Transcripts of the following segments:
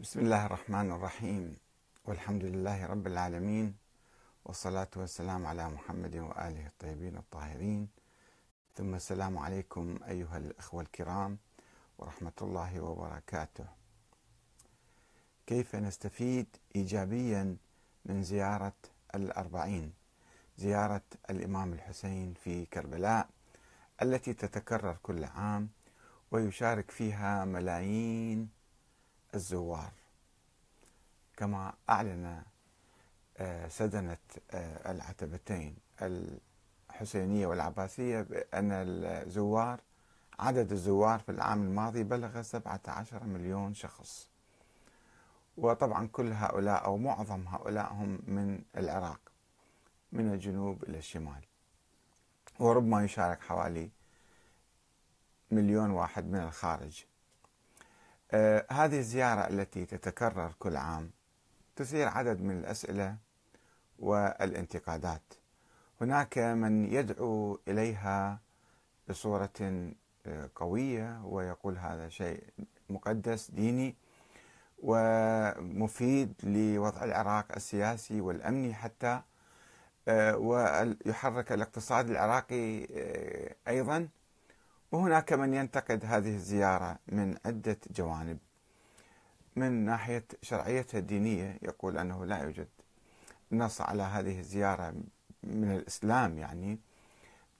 بسم الله الرحمن الرحيم. والحمد لله رب العالمين. والصلاة والسلام على محمد وآله الطيبين الطاهرين. ثم السلام عليكم أيها الأخوة الكرام ورحمة الله وبركاته. كيف نستفيد إيجابيا من زيارة الأربعين؟ زيارة الإمام الحسين في كربلاء التي تتكرر كل عام ويشارك فيها ملايين الزوار. كما أعلن آه، سدنة آه، العتبتين الحسينية والعباسية بأن الزوار عدد الزوار في العام الماضي بلغ 17 مليون شخص. وطبعا كل هؤلاء أو معظم هؤلاء هم من العراق من الجنوب إلى الشمال. وربما يشارك حوالي مليون واحد من الخارج. هذه الزيارة التي تتكرر كل عام تثير عدد من الأسئلة والانتقادات. هناك من يدعو إليها بصورة آه، قوية ويقول هذا شيء مقدس ديني ومفيد لوضع العراق السياسي والأمني حتى آه، ويحرك الاقتصاد العراقي آه، أيضا. وهناك من ينتقد هذه الزيارة من عدة جوانب. من ناحية شرعيتها الدينية يقول أنه لا يوجد نص على هذه الزيارة من الإسلام يعني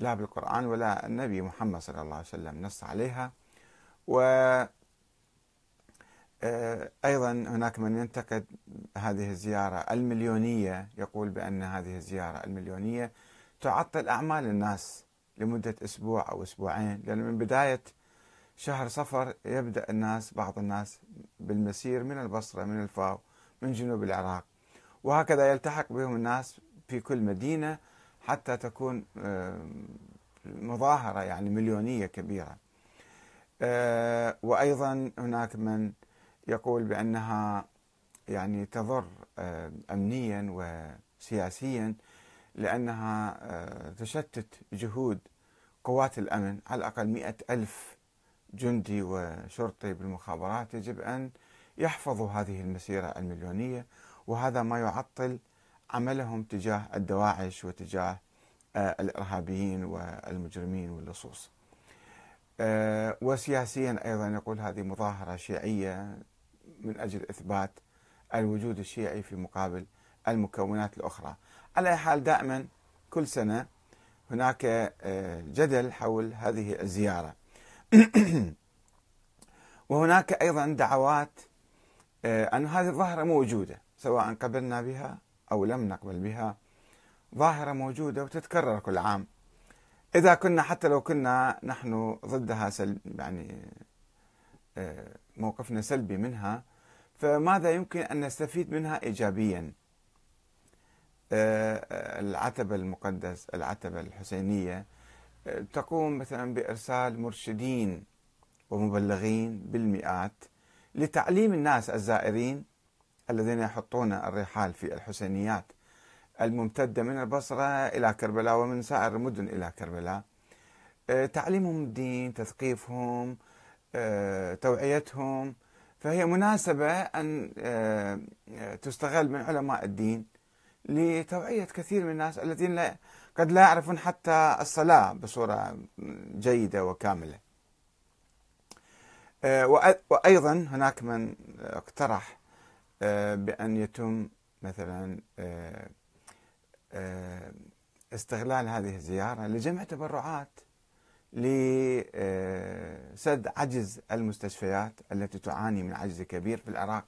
لا بالقرآن ولا النبي محمد صلى الله عليه وسلم نص عليها. و آه، أيضا هناك من ينتقد هذه الزيارة المليونية يقول بأن هذه الزيارة المليونية تعطل أعمال الناس. لمدة أسبوع أو أسبوعين لأن من بداية شهر صفر يبدأ الناس بعض الناس بالمسير من البصرة من الفاو من جنوب العراق. وهكذا يلتحق بهم الناس في كل مدينة حتى تكون مظاهرة يعني مليونية كبيرة. آه، وأيضا هناك من يقول بأنها يعني تضر أمنيا وسياسيا لأنها آه، تشتت جهود قوات الأمن على الأقل مئة ألف جندي وشرطي بالمخابرات يجب أن يحفظوا هذه المسيرة المليونية وهذا ما يعطل عملهم تجاه الدواعش وتجاه آه، الإرهابيين والمجرمين واللصوص. آه، وسياسيا أيضا يقول هذه مظاهرة شيعية من أجل إثبات الوجود الشيعي في مقابل المكونات الأخرى. على حال دائما كل سنة هناك آه، جدل حول هذه الزيارة. وهناك أيضا دعوات آه، أن هذه الظاهرة موجودة سواء قبلنا بها أو لم نقبل بها. ظاهرة موجودة وتتكرر كل عام. إذا كنا حتى لو كنا نحن ضدها سلب يعني آه، موقفنا سلبي منها فماذا يمكن أن نستفيد منها إيجابيا؟ العتبة المقدس العتبة الحسينية آه، تقوم مثلا بإرسال مرشدين ومبلغين بالمئات لتعليم الناس الزائرين الذين يحطون الرحال في الحسينيات الممتدة من البصرة إلى كربلاء ومن سائر المدن إلى كربلاء. آه، تعليمهم الدين تثقيفهم توعيتهم فهي مناسبة أن تستغل من علماء الدين لتوعية كثير من الناس الذين لا قد لا يعرفون حتى الصلاة بصورة جيدة وكاملة. آه، وأيضا هناك من اقترح آه، بأن يتم مثلا آه، استغلال هذه الزيارة لجمع تبرعات لسد عجز المستشفيات التي تعاني من عجز كبير في العراق.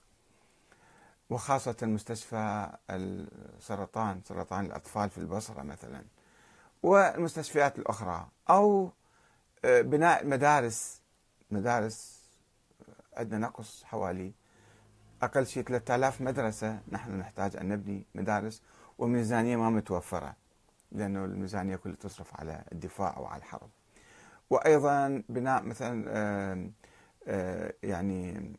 وخاصة مستشفى السرطان سرطان الأطفال في البصرة مثلا والمستشفيات الأخرى أو آه، بناء مدارس مدارس عندنا نقص حوالي أقل شيء 3000 مدرسة نحن نحتاج أن نبني مدارس وميزانية ما متوفرة لأنه الميزانية كلها تصرف على الدفاع وعلى الحرب. وأيضا بناء مثلا آه، آه، يعني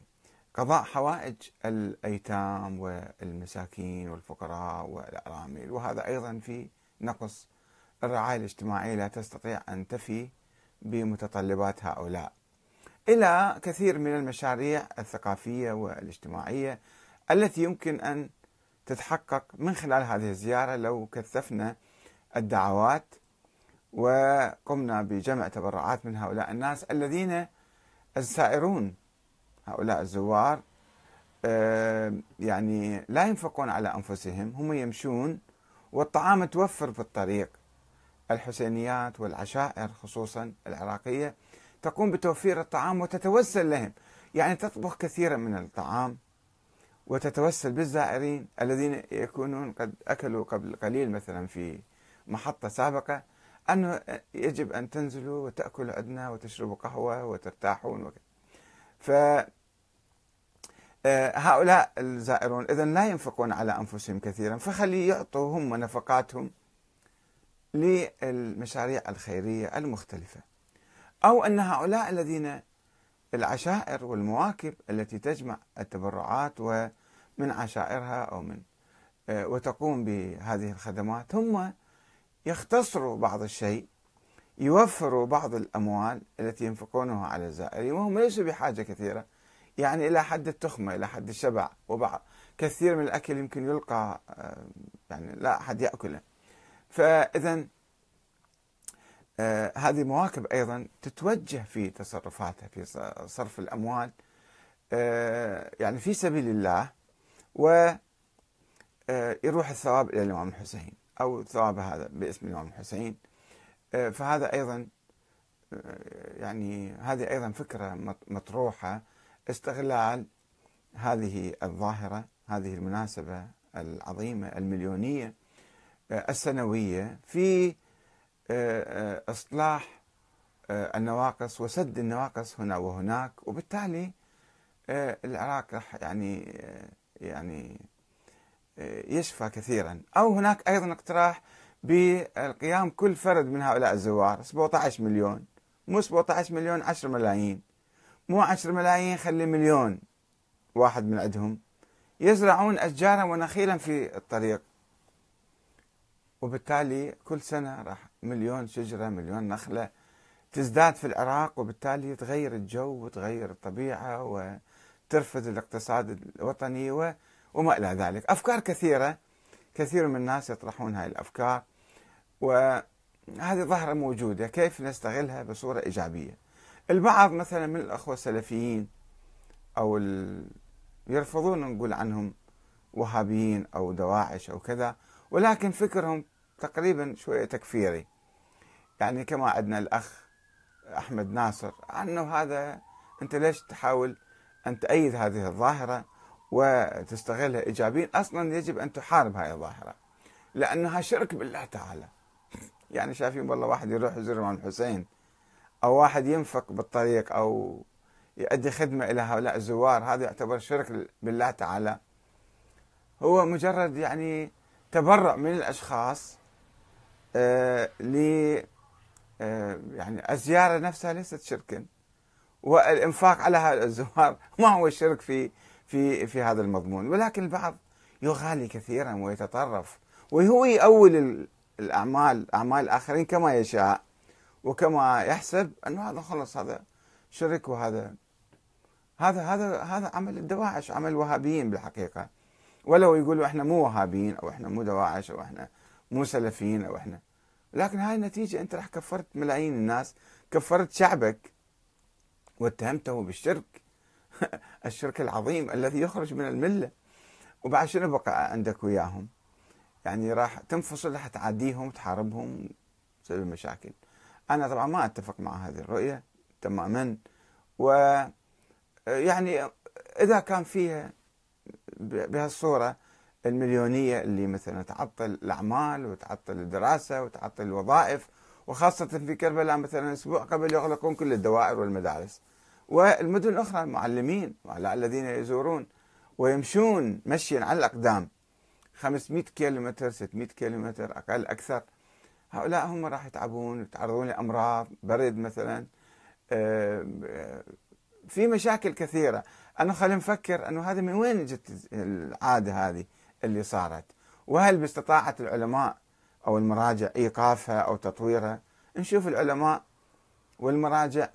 قضاء حوائج الأيتام والمساكين والفقراء والارامل وهذا أيضا في نقص الرعاية الاجتماعية لا تستطيع أن تفي بمتطلبات هؤلاء. إلى كثير من المشاريع الثقافية والاجتماعية التي يمكن أن تتحقق من خلال هذه الزيارة لو كثفنا الدعوات وقمنا بجمع تبرعات من هؤلاء الناس الذين السائرون هؤلاء الزوار يعني لا ينفقون على أنفسهم هم يمشون والطعام متوفر في الطريق. الحسينيات والعشائر خصوصا العراقية تقوم بتوفير الطعام وتتوسل لهم. يعني تطبخ كثيرا من الطعام وتتوسل بالزائرين الذين يكونون قد أكلوا قبل قليل مثلا في محطة سابقة أنه يجب أن تنزلوا وتأكلوا عندنا وتشربوا قهوة وترتاحون وكذا. هؤلاء الزائرون إذا لا ينفقون على أنفسهم كثيرا فخلي يعطوا هم نفقاتهم للمشاريع الخيرية المختلفة. أو أن هؤلاء الذين العشائر والمواكب التي تجمع التبرعات ومن عشائرها أو من آه، وتقوم بهذه الخدمات هم يختصروا بعض الشيء يوفروا بعض الأموال التي ينفقونها على الزائرين وهم ليسوا بحاجة كثيرة يعني إلى حد التخمة إلى حد الشبع وبعض. كثير من الأكل يمكن يلقى آه، يعني لا أحد يأكله. فإذا آه، هذه مواكب أيضا تتوجه في تصرفاتها في صرف الأموال آه، يعني في سبيل الله ويروح الثواب إلى الإمام الحسين أو الثواب هذا باسم الإمام الحسين. فهذا أيضا يعني هذه أيضا فكرة مطروحة. استغلال هذه الظاهرة هذه المناسبة العظيمة المليونية آه، السنوية في آه، آه، إصلاح النواقص وسد النواقص هنا وهناك وبالتالي العراق راح يعني يعني يشفى كثيرا. أو هناك أيضا اقتراح بالقيام كل فرد من هؤلاء الزوار 17 مليون مو 17 مليون 10 ملايين. مو عشر ملايين خلي مليون واحد من عندهم يزرعون أشجارا ونخيلا في الطريق. وبالتالي كل سنة راح مليون شجرة مليون نخلة تزداد في العراق وبالتالي يتغير الجو وتغير الطبيعة وترفد الاقتصاد الوطني وما إلى ذلك. أفكار كثيرة كثير من الناس يطرحون هاي الأفكار وهذه ظاهرة موجودة كيف نستغلها بصورة إيجابية. البعض مثلا من الأخوة السلفيين أو ال... يرفضون نقول عنهم وهابيين أو دواعش أو كذا ولكن فكرهم تقريبا شوية تكفيري. يعني كما عندنا الأخ أحمد ناصر أنه هذا أنت ليش تحاول أن تأيد هذه الظاهرة وتستغلها إيجابيا؟ أصلا يجب أن تحارب هذه الظاهرة لأنها شرك بالله تعالى. يعني شايفين والله واحد يروح يزور الحسين أو واحد ينفق بالطريق أو يؤدي خدمة إلى هؤلاء الزوار هذا يعتبر شرك بالله تعالى. هو مجرد يعني تبرع من الأشخاص آه ل آه يعني الزيارة نفسها ليست شركا. والإنفاق على هؤلاء الزوار ما هو الشرك في في في هذا المضمون. ولكن البعض يغالي كثيرا ويتطرف وهو يؤول الأعمال أعمال الآخرين كما يشاء. وكما يحسب انه هذا خلص هذا شرك وهذا هذا هذا هذا عمل الدواعش عمل وهابيين بالحقيقة. ولو يقولوا إحنا مو وهابيين أو إحنا مو دواعش أو إحنا مو سلفيين أو إحنا لكن هاي النتيجة أنت راح كفرت ملايين الناس كفرت شعبك واتهمته بالشرك. الشرك العظيم الذي يخرج من الملة. وبعد شنو بقى عندك وياهم؟ يعني راح تنفصل راح تعاديهم تحاربهم تسوي مشاكل. أنا طبعا ما أتفق مع هذه الرؤية تماما. و يعني إذا كان فيها بهالصورة المليونية اللي مثلا تعطل الأعمال وتعطل الدراسة وتعطل الوظائف وخاصة في كربلاء مثلا أسبوع قبل يغلقون كل الدوائر والمدارس. والمدن الأخرى المعلمين الذين يزورون ويمشون مشيا على الأقدام 500 كيلومتر 600 كيلومتر أقل أكثر. هؤلاء هم راح يتعبون يتعرضون لأمراض برد مثلا. آه، في مشاكل كثيرة. أنا خلينا نفكر أنه هذا من وين جت العادة هذه اللي صارت؟ وهل باستطاعة العلماء أو المراجع إيقافها أو تطويرها؟ نشوف العلماء والمراجع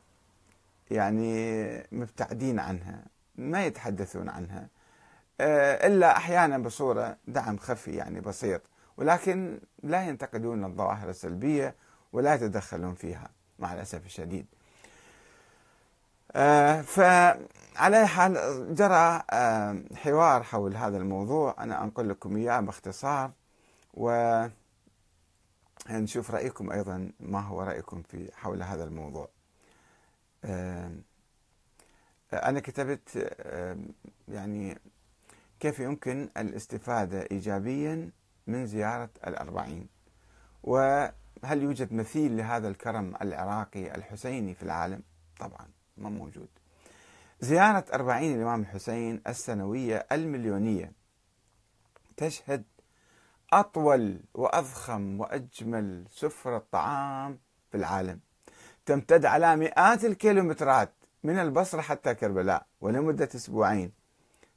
يعني مبتعدين عنها ما يتحدثون عنها. آه، إلا أحيانا بصورة دعم خفي يعني بسيط. ولكن لا ينتقدون الظواهر السلبية ولا يتدخلون فيها مع الأسف الشديد. آه، فعلى حال جرى آه، حوار حول هذا الموضوع. أنا أنقل لكم إياه باختصار و نشوف رأيكم أيضا ما هو رأيكم في حول هذا الموضوع. أنا كتبت يعني كيف يمكن الاستفادة إيجابيا من زيارة الأربعين. وهل يوجد مثيل لهذا الكرم العراقي الحسيني في العالم؟ طبعا ما موجود. زيارة أربعين الإمام الحسين السنوية المليونية تشهد أطول وأضخم وأجمل سفرة طعام في العالم. تمتد على مئات الكيلومترات من البصرة حتى كربلاء ولمدة أسبوعين.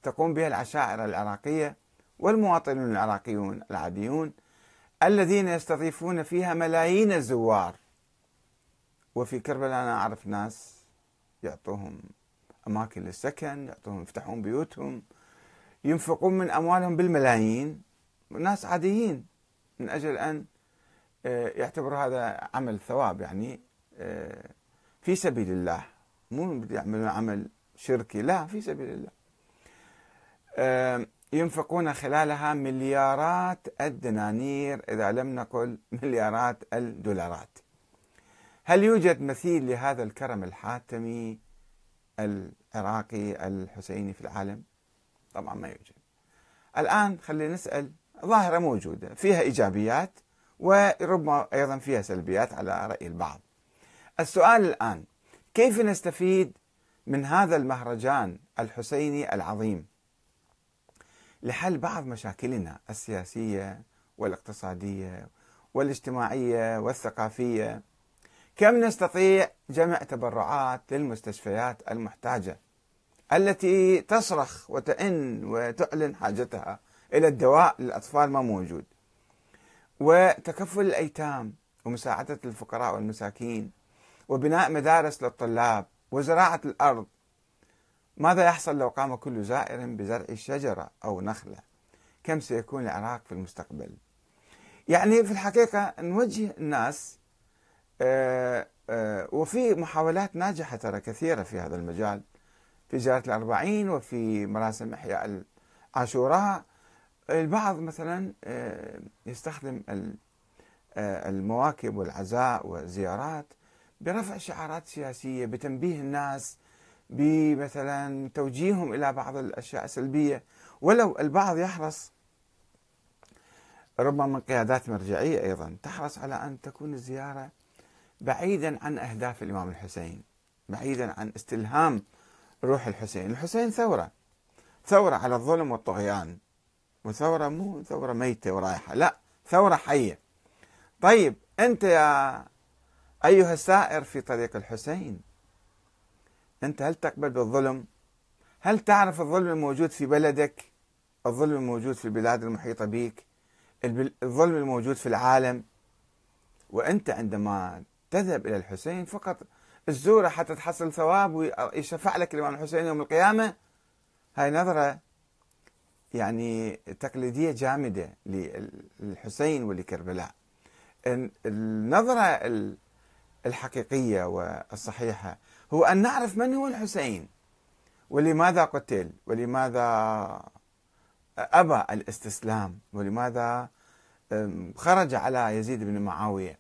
تقوم بها العشائر العراقية والمواطنون العراقيون العاديون الذين يستضيفون فيها ملايين الزوار. وفي كربلاء أنا أعرف ناس يعطوهم أماكن للسكن يعطوهم يفتحون بيوتهم ينفقون من أموالهم بالملايين. ناس عاديين. من أجل أن آه، يعتبروا هذا عمل ثواب يعني آه، في سبيل الله. مو يعملون عمل شركي لا في سبيل الله. ينفقون خلالها مليارات الدنانير إذا لم نقل مليارات الدولارات. هل يوجد مثيل لهذا الكرم الحاتمي العراقي الحسيني في العالم؟ طبعا ما يوجد. الآن خلينا نسأل ظاهرة موجودة فيها إيجابيات وربما أيضا فيها سلبيات على رأي البعض. السؤال الآن كيف نستفيد من هذا المهرجان الحسيني العظيم؟ لحل بعض مشاكلنا السياسية والاقتصادية والاجتماعية والثقافية. كم نستطيع جمع تبرعات للمستشفيات المحتاجة التي تصرخ وتئن وتعلن حاجتها إلى الدواء للأطفال ما موجود؟ وتكفل الأيتام ومساعدة الفقراء والمساكين وبناء مدارس للطلاب وزراعة الأرض ماذا يحصل لو قام كل زائر بزرع شجرة أو نخلة؟ كم سيكون العراق في المستقبل؟ يعني في الحقيقة نوجه الناس آه، آه، وفي محاولات ناجحة ترى كثيرة في هذا المجال. في زيارة الأربعين وفي مراسم إحياء عاشوراء البعض مثلا آه، يستخدم المواكب والعزاء والزيارات برفع شعارات سياسية بتنبيه الناس بمثلا توجيههم إلى بعض الأشياء السلبية. ولو البعض يحرص ربما من قيادات مرجعية أيضا تحرص على أن تكون الزيارة بعيدا عن أهداف الإمام الحسين بعيدا عن استلهام روح الحسين. الحسين ثورة ثورة على الظلم والطغيان وثورة مو ثورة ميتة ورايحة لا ثورة حية. طيب أنت يا أيها السائر في طريق الحسين أنت هل تقبل بالظلم؟ هل تعرف الظلم الموجود في بلدك؟ الظلم الموجود في البلاد المحيطة بك؟ الظلم الموجود في العالم؟ وأنت عندما تذهب إلى الحسين فقط الزورة حتى تحصل ثواب ويشفع لك الإمام الحسين يوم القيامة هاي نظرة يعني تقليدية جامدة للحسين ولكربلاء النظرة الحقيقية والصحيحة هو أن نعرف من هو الحسين. ولماذا قتل؟ ولماذا أبى الاستسلام؟ ولماذا خرج على يزيد بن معاوية؟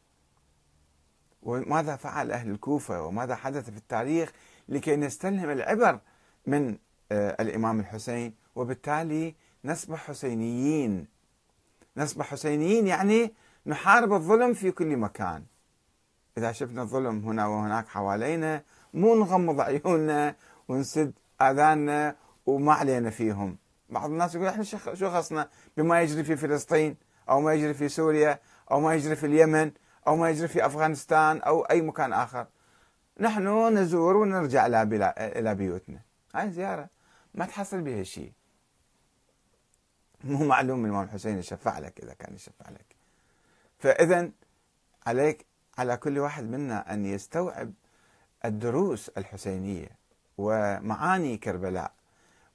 وماذا فعل أهل الكوفة؟ وماذا حدث في التاريخ لكي نستلهم العبر من أه، الإمام الحسين؟ وبالتالي نصبح حسينيين. نصبح حسينيين يعني نحارب الظلم في كل مكان. إذا شفنا الظلم هنا وهناك حوالينا مو نغمض عيوننا ونسد آذاننا وما علينا فيهم. بعض الناس يقول إحنا شو خصنا؟ بما يجري في فلسطين أو ما يجري في سوريا أو ما يجري في اليمن أو ما يجري في أفغانستان أو أي مكان آخر. نحن نزور ونرجع إلى بيوتنا. هاي زيارة. ما تحصل بها شيء. مو معلوم الإمام الحسين يشفع لك إذا كان يشفع لك. فاذا عليك على كل واحد منا أن يستوعب الدروس الحسينية ومعاني كربلاء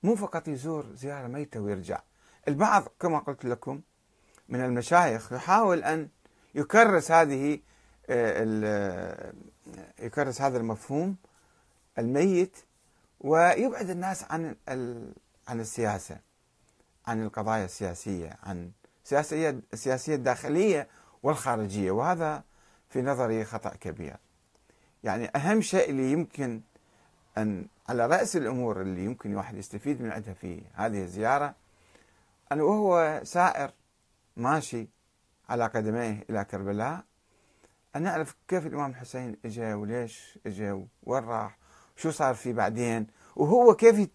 مو فقط يزور زيارة ميتة ويرجع. البعض كما قلت لكم من المشايخ يحاول أن يكرس هذه آه، يكرس هذا المفهوم الميت ويبعد الناس عن عن السياسة عن القضايا السياسية عن السياسية الداخلية والخارجية. وهذا في نظري خطأ كبير. يعني أهم شيء اللي يمكن أن على رأس الأمور اللي يمكن الواحد يستفيد من عندها في هذه الزيارة أن وهو سائر ماشي على قدميه إلى كربلاء. أن نعرف كيف الإمام الحسين إجا وليش إجا وين راح شو صار فيه بعدين وهو كيف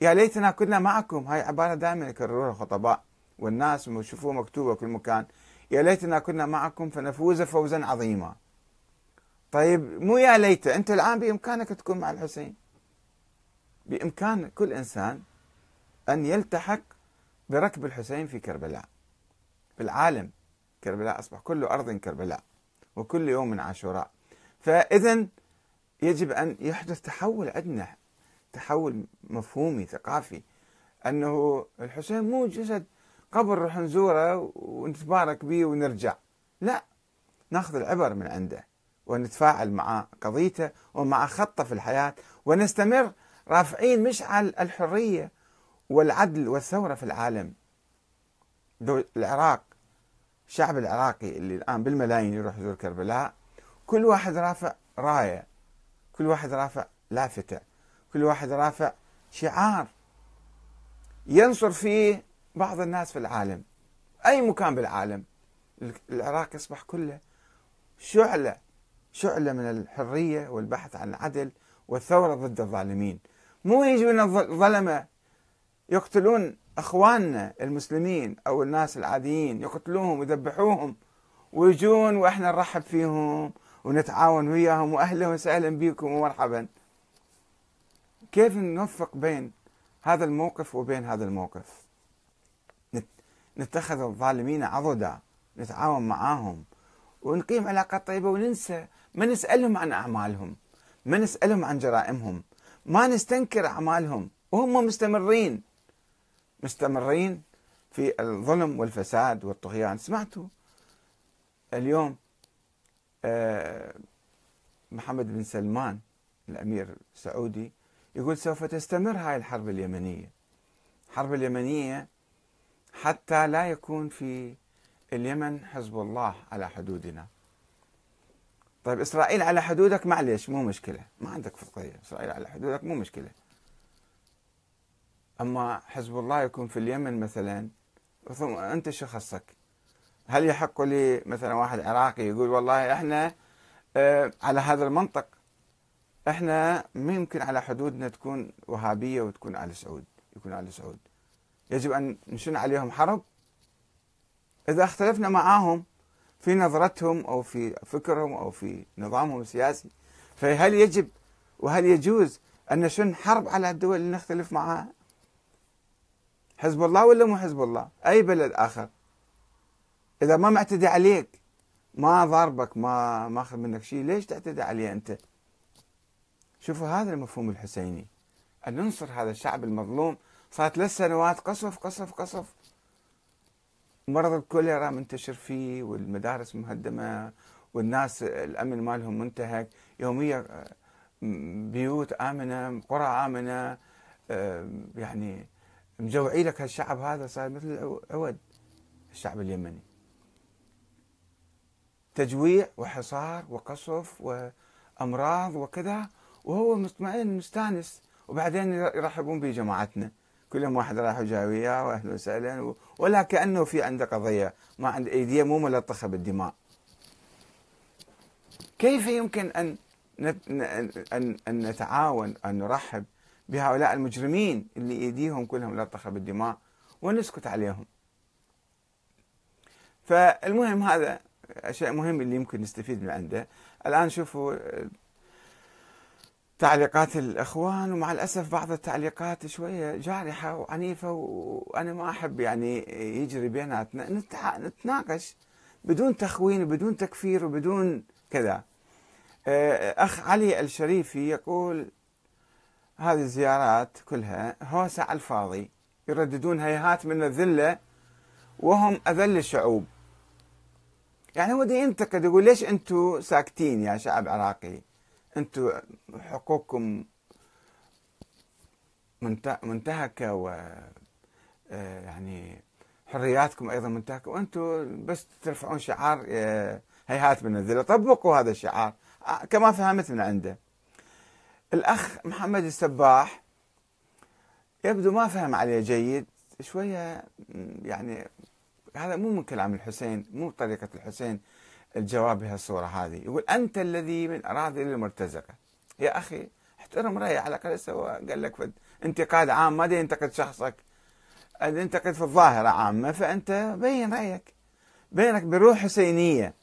يا ليتنا كنا معكم. هاي عبارة دائما يكرروها الخطباء والناس يشوفوها مكتوبة كل مكان. يا ليتنا كنا معكم فنفوز فوزا عظيما. طيب مو يا ليت أنت الآن بإمكانك تكون مع الحسين. بإمكان كل إنسان أن يلتحق بركب الحسين في كربلاء. في العالم كربلاء أصبح كل أرض كربلاء وكل يوم عاشوراء. فإذا يجب أن يحدث تحول عندنا تحول مفهومي ثقافي. أنه الحسين مو جسد قبر نروح نزوره ونتبارك به ونرجع. لا ناخذ العبر من عنده. ونتفاعل مع قضيته ومع خطة في الحياة ونستمر رافعين مشعل الحرية والعدل والثورة في العالم. العراق الشعب العراقي اللي الآن بالملايين يروح يزور كربلاء كل واحد رافع راية كل واحد رافع لافتة كل واحد رافع شعار ينصر فيه بعض الناس في العالم. أي مكان بالعالم العراق يصبح كله شعلة شعلة من الحرية والبحث عن العدل والثورة ضد الظالمين. مو يجون الظلمة يقتلون إخواننا المسلمين أو الناس العاديين يقتلوهم ويذبحوهم. ويجون وإحنا نرحب فيهم ونتعاون وياهم واهلا وسهلا بكم ومرحبا. كيف نوفق بين هذا الموقف وبين هذا الموقف؟ نتخذ الظالمين عضدا نتعاون معاهم. ونقيم علاقات طيبة وننسى ما نسألهم عن أعمالهم ما نسألهم عن جرائمهم ما نستنكر أعمالهم وهم مستمرين. مستمرين في الظلم والفساد والطغيان. سمعتوا اليوم آه، محمد بن سلمان الأمير السعودي يقول سوف تستمر هاي الحرب اليمنية. الحرب اليمنية حتى لا يكون في اليمن حزب الله على حدودنا. طيب إسرائيل على حدودك معلش مو مشكلة. ما عندك فرقية إسرائيل على حدودك مو مشكلة. أما حزب الله يكون في اليمن مثلا ثم أنت شو خصك؟ هل يحق لي مثلا واحد عراقي يقول والله إحنا آه على هذا المنطق إحنا ما يمكن على حدودنا تكون وهابية وتكون على سعود يكون على سعود. يجب أن نشن عليهم حرب إذا اختلفنا معاهم في نظرتهم أو في فكرهم أو في نظامهم السياسي فهل يجب وهل يجوز أن نشن حرب على الدول اللي نختلف معها حزب الله ولا مو حزب الله؟ أي بلد آخر؟ إذا ما معتدي عليك ما ضاربك ما ماخذ منك شيء ليش تعتدي عليه أنت؟ شوفوا هذا المفهوم الحسيني. أن ننصر هذا الشعب المظلوم صارت ثلاث سنوات قصف قصف قصف مرض الكوليرا منتشر فيه والمدارس مهدمة والناس الأمن مالهم منتهك. يوميا بيوت آمنة قرى آمنة يعني مجوعي لك هالشعب هذا صار مثل عود الشعب اليمني. تجويع وحصار وقصف وأمراض وكذا وهو مطمئن مستانس. وبعدين يرحبون بجماعتنا. كلهم واحد راح جاي وياه واهلا وسهلا ولا كأنه في عنده قضية ما عند ايديه مو ملطخة بالدماء. كيف يمكن أن ان ان نتعاون أن نرحب بهؤلاء المجرمين اللي إيديهم كلهم ملطخة بالدماء ونسكت عليهم. فالمهم هذا شيء مهم اللي يمكن نستفيد من عنده. الآن شوفوا تعليقات الأخوان ومع الأسف بعض التعليقات شوية جارحة وعنيفة وأنا ما أحب يعني يجري بيناتنا نتناقش بدون تخوين وبدون تكفير وبدون كذا. آه، أخ علي الشريفي يقول هذه الزيارات كلها هوسة على الفاضي يرددون هيهات من الذلة وهم أذل الشعوب. يعني هو ينتقد يقول ليش أنتم ساكتين يا شعب عراقي؟ أنتم حقوقكم منتهكة و آه، يعني حرياتكم أيضا منتهكة وأنتم بس ترفعون شعار آه، هيهات من الذلة. طبقوا هذا الشعار. آه، كما فهمت من عنده. الأخ محمد السباح يبدو ما فهم عليه جيد شوية يعني هذا مو من كلام الحسين مو طريقة الحسين. الجواب بهالصورة هذه. يقول أنت الذي من أراضي المرتزقة. يا أخي احترم رأيي على الأقل سوى قال لك انتقاد عام ما ينتقد شخصك. ينتقد في الظاهرة عامة فأنت بين رأيك. بينك بروح حسينية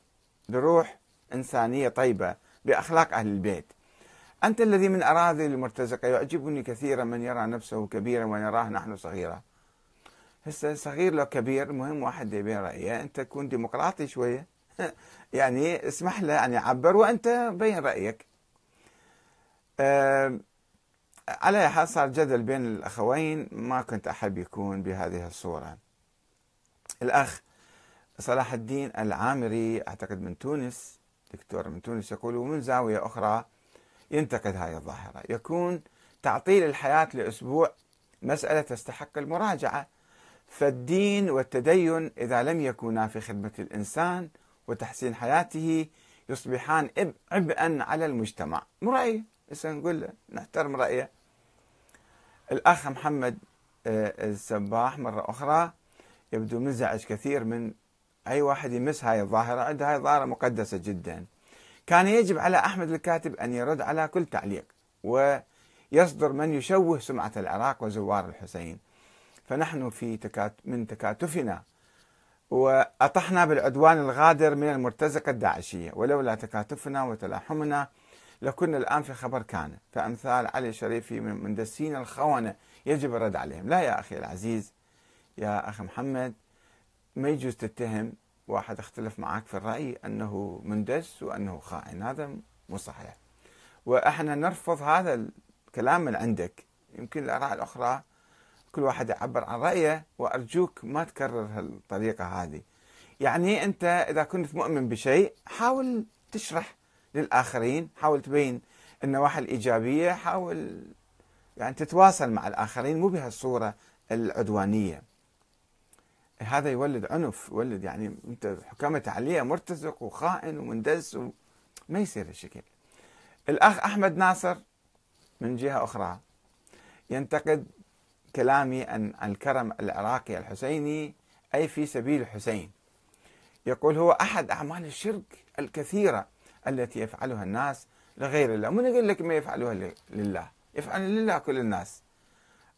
بروح إنسانية طيبة بأخلاق أهل البيت. أنت الذي من أراضي المرتزقة يعجبني كثيرا من يرى نفسه كبيرا ونراه نحن صغيرا. هسه صغير لو كبير مهم واحد يبين رأيه. أنت تكون ديمقراطي شوية. يعني اسمح له أن يعبر وأنت بين رأيك. على حال صار جدل بين الأخوين ما كنت أحب يكون بهذه الصورة. الأخ صلاح الدين العامري أعتقد من تونس دكتور من تونس يقول ومن زاوية أخرى ينتقد هذه الظاهرة. يكون تعطيل الحياة لأسبوع مسألة تستحق المراجعة. فالدين والتدين إذا لم يكونا في خدمة الإنسان وتحسين حياته يصبحان عبئا على المجتمع. مو رأيي نقول له؟ نحترم رأيه. الأخ محمد آه، السباح مرة أخرى يبدو منزعج كثير من أي واحد يمس هاي الظاهرة. عند هاي الظاهرة مقدسة جدا. كان يجب على أحمد الكاتب أن يرد على كل تعليق ويصدر من يشوه سمعة العراق وزوار الحسين. فنحن في تكات من تكاتفنا وأطحنا بالعدوان الغادر من المرتزقة الداعشية ولولا تكاتفنا وتلاحمنا لكنا الآن في خبر كان. فأمثال علي الشريفي من مندسين الخونة يجب الرد عليهم. لا يا أخي العزيز يا أخي محمد ما يجوز تتهم واحد اختلف معك في الرأي أنه مندس وأنه خائن. هذا مو صحيح. وإحنا نرفض هذا الكلام من عندك. يمكن الآراء الأخرى كل واحد يعبر عن رأيه وأرجوك ما تكرر هالطريقة هذه. يعني أنت إذا كنت مؤمن بشيء حاول تشرح للآخرين حاول تبين النواحي الإيجابية حاول يعني تتواصل مع الآخرين مو بهالصورة العدوانية. هذا يولد عنف يولد يعني أنت حكامة عليه مرتزق وخائن ومندس و... ما يصير الشكل الأخ أحمد ناصر من جهة أخرى ينتقد كلامي عن الكرم العراقي الحسيني أي في سبيل الحسين يقول هو أحد أعمال الشرك الكثيرة التي يفعلها الناس لغير الله. من يقول لك ما يفعلوها لله يفعل لله كل الناس.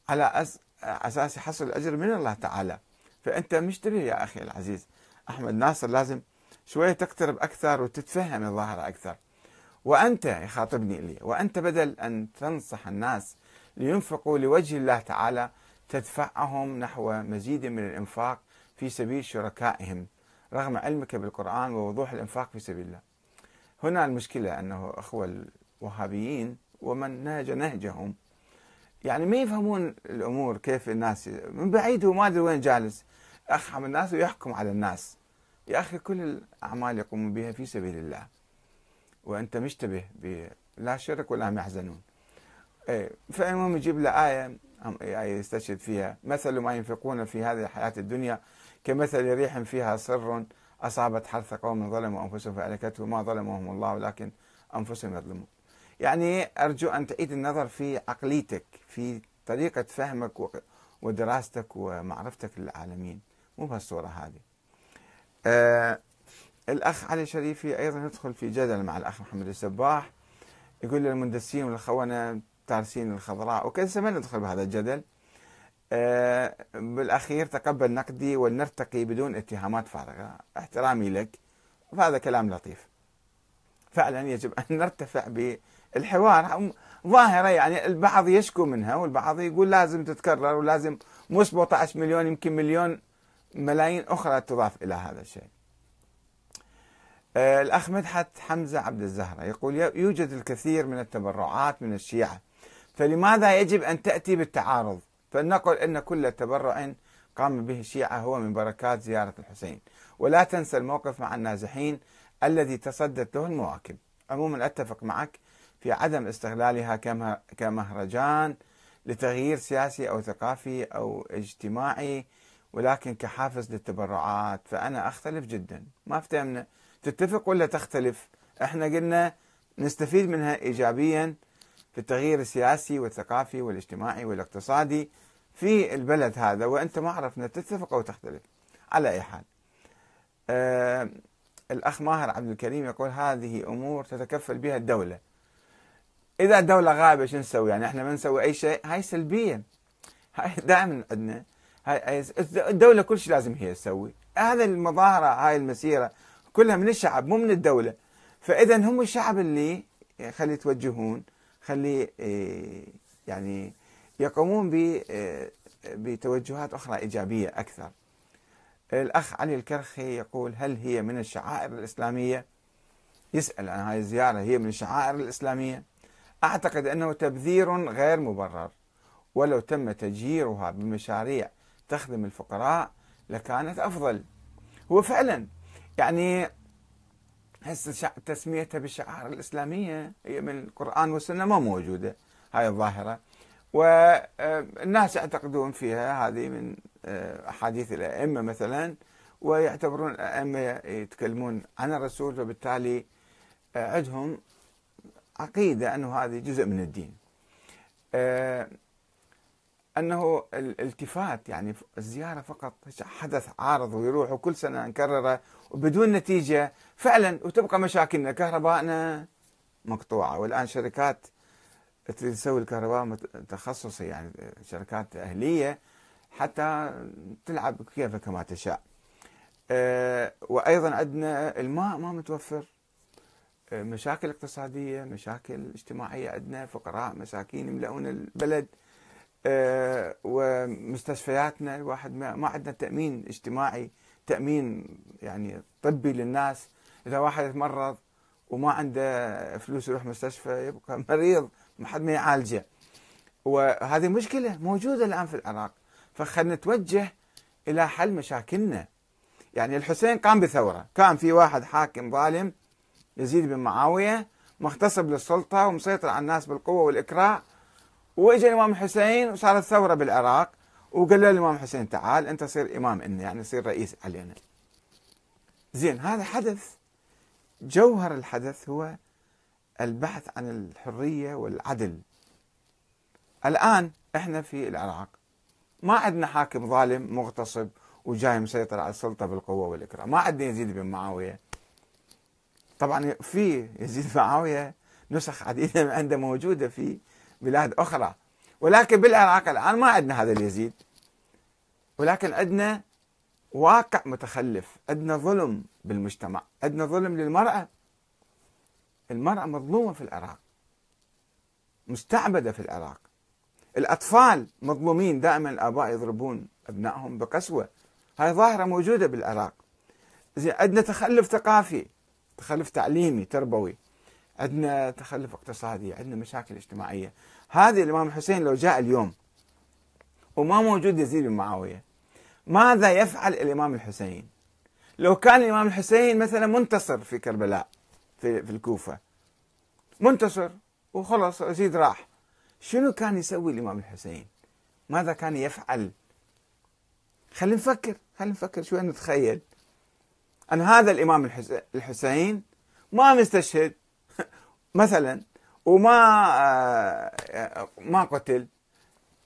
على أساس يحصل الأجر من الله تعالى. فأنت مشتبه يا أخي العزيز. أحمد ناصر لازم شوية تقترب أكثر وتتفهم الظاهرة أكثر. وأنت يخاطبني لي وأنت بدل أن تنصح الناس لينفقوا لوجه الله تعالى تدفعهم نحو مزيد من الإنفاق في سبيل شركائهم رغم علمك بالقرآن ووضوح الإنفاق في سبيل الله. هنا المشكلة أنه أخوة الوهابيين ومن نهج نهجهم. يعني ما يفهمون الأمور كيف الناس من بعيد هو ما أدري وين جالس أخهم الناس ويحكم على الناس. يا أخي كل الأعمال يقومون بها في سبيل الله. وأنت مشتبه لا شرك ولا هم إيه فالمهم يجيب له آية آية يستشهد فيها. مثل ما ينفقون في هذه الحياة الدنيا كمثل ريح فيها سر أصابت حرث قوم ظلموا أنفسهم فأهلكته ما ظلمهم الله ولكن أنفسهم يظلمون. يعني أرجو أن تعيد النظر في عقليتك في طريقة فهمك ودراستك ومعرفتك للعالمين. مو بهالصورة هذه. آه الأخ علي شريفي أيضا يدخل في جدل مع الأخ محمد السباح يقول للمندسين والخونة تارسين الخضراء. وكذا ما ندخل بهذا الجدل. آه، بالأخير تقبل نقدي ولنرتقي بدون اتهامات فارغة. احترامي لك. وهذا كلام لطيف. فعلا يجب أن نرتفع بالحوار. ظاهرة يعني البعض يشكو منها والبعض يقول لازم تتكرر ولازم مو 17 مليون يمكن مليون ملايين أخرى تضاف إلى هذا الشيء. آه، الأخ مدحت حمزة عبد الزهرة يقول يوجد الكثير من التبرعات من الشيعة فلماذا يجب أن تأتي بالتعارض؟ فلنقل أن كل تبرع قام به الشيعة هو من بركات زيارة الحسين. ولا تنسى الموقف مع النازحين الذي تصدت له المواكب. عموما أتفق معك في عدم استغلالها كمهرجان لتغيير سياسي أو ثقافي أو اجتماعي ولكن كحافز للتبرعات. فأنا أختلف جدا. ما افتهمنا تتفق ولا تختلف؟ إحنا قلنا نستفيد منها إيجابيا في التغيير السياسي والثقافي والاجتماعي والاقتصادي في البلد هذا وأنت ما عرفنا تتفق أو تختلف على أي حال. آه الأخ ماهر عبد الكريم يقول هذه أمور تتكفل بها الدولة. إذا الدولة غائبه شو نسوي؟ يعني إحنا ما نسوي أي شيء؟ هاي سلبيه هاي دائما عندنا. هاي الدولة كل شيء لازم هي تسوي. هذا المظاهرة هاي المسيرة كلها من الشعب مو من الدولة. فاذا هم الشعب اللي خلي يتوجهون خلي آه، يعني يقومون آه، بتوجهات أخرى إيجابية أكثر. الأخ علي الكرخي يقول هل هي من الشعائر الإسلامية؟ يسأل عن هذه الزيارة هي من الشعائر الإسلامية؟ أعتقد أنه تبذير غير مبرر. ولو تم تجييرها بمشاريع تخدم الفقراء لكانت أفضل. هو فعلا يعني هسه تسميتها بالشعائر الإسلامية. هي من القرآن والسنة ما موجودة. هاي الظاهرة. والناس يعتقدون فيها هذه من آه، أحاديث الأئمة مثلا ويعتبرون الأئمة يتكلمون عن الرسول فبالتالي آه، عندهم عقيدة أنه هذه جزء من الدين. آه، أنه الالتفات يعني الزيارة فقط حدث عارض ويروح وكل سنة نكرره وبدون نتيجة فعلا وتبقى مشاكلنا. كهربائنا مقطوعة والآن شركات تسوي الكهرباء تخصصي يعني شركات أهلية حتى تلعب كيفك كما تشاء. أه وأيضا عندنا الماء ما متوفر. أه مشاكل اقتصادية مشاكل اجتماعية عندنا فقراء مساكين يملؤون البلد. أه ومستشفياتنا الواحد ما عندنا تأمين اجتماعي تأمين يعني طبي للناس. إذا واحد يتمرض وما عنده فلوس يروح مستشفى يبقى مريض ما حد ما يعالجه. وهذه مشكلة موجودة الآن في العراق. فخلنا نتوجه إلى حل مشاكلنا. يعني الحسين قام بثورة. كان في واحد حاكم ظالم يزيد بن معاوية مغتصب للسلطة ومسيطر على الناس بالقوة والإكراه. وإجا الإمام الحسين وصارت ثورة بالعراق. وقال له الإمام الحسين تعال أنت صير إمام إنا يعني صير رئيس علينا. زين هذا حدث. جوهر الحدث هو البحث عن الحرية والعدل. الآن إحنا في العراق. ما عندنا حاكم ظالم مغتصب وجاي مسيطر على السلطة بالقوة والإكرام. ما عندنا يزيد بن معاوية. طبعا في يزيد بن معاوية نسخ عديدة عنده موجودة في بلاد أخرى. ولكن بالعراق الآن ما عندنا هذا اليزيد. ولكن عندنا واقع متخلف. عندنا ظلم بالمجتمع عندنا ظلم للمرأة. المرأة مظلومة في العراق مستعبدة في العراق. الأطفال مظلومين دائما الآباء يضربون أبنائهم بقسوة. هاي ظاهرة موجودة بالعراق. زين عندنا تخلف ثقافي تخلف تعليمي تربوي. عندنا تخلف اقتصادي عندنا مشاكل اجتماعية. هذه الإمام الحسين لو جاء اليوم وما موجود يزيد بن معاوية ماذا يفعل الإمام الحسين؟ لو كان الإمام الحسين مثلا منتصر في كربلاء في, في الكوفة منتصر وخلص يزيد راح شنو كان يسوي الإمام الحسين؟ ماذا كان يفعل؟ خلينا نفكر خلينا نفكر شوي نتخيل. أن هذا الإمام الحسين ما مستشهد مثلا وما آه، ما قتل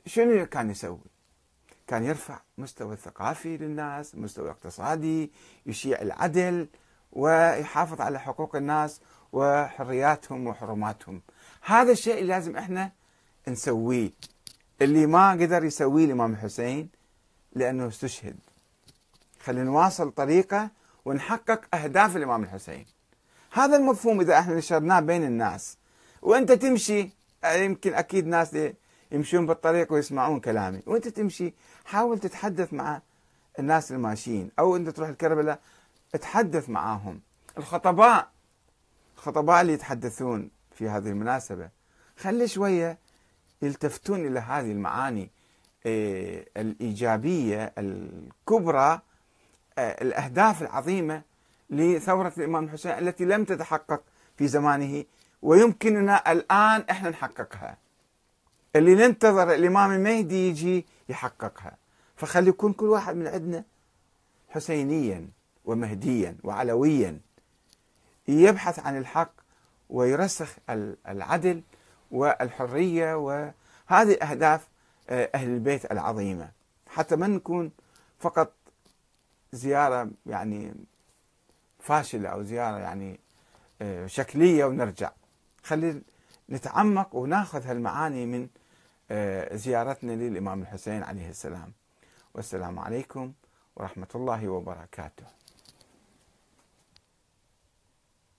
شنو كان يسوي؟ كان يرفع مستوى الثقافي للناس مستوى اقتصادي يشيع العدل ويحافظ على حقوق الناس وحرياتهم وحرماتهم. هذا الشيء اللي لازم إحنا نسويه. اللي ما قدر يسويه الإمام الحسين لأنه استشهد. خلينا نواصل طريقة ونحقق أهداف الإمام الحسين. هذا المفهوم إذا إحنا نشرناه بين الناس وأنت تمشي يمكن أكيد ناس يمشون بالطريق ويسمعون كلامي. وانت تمشي حاول تتحدث مع الناس الماشيين أو أنت تروح الكربلاء تحدث معاهم. الخطباء الخطباء اللي يتحدثون في هذه المناسبة خلي شوية يلتفتون إلى هذه المعاني آه، الإيجابية الكبرى آه، الأهداف العظيمة لثورة الإمام الحسين التي لم تتحقق في زمانه ويمكننا الآن إحنا نحققها. اللي ننتظر الإمام المهدي يجي يحققها. فخلي يكون كل واحد من عندنا حسينيا ومهديا وعلويا. يبحث عن الحق ويرسخ العدل والحرية وهذه أهداف آه، أهل البيت العظيمة. حتى ما نكون فقط زيارة يعني فاشلة أو زيارة يعني آه، شكلية ونرجع. خلي نتعمق وناخذ هالمعاني من زيارتنا للإمام الحسين عليه السلام. والسلام عليكم ورحمة الله وبركاته.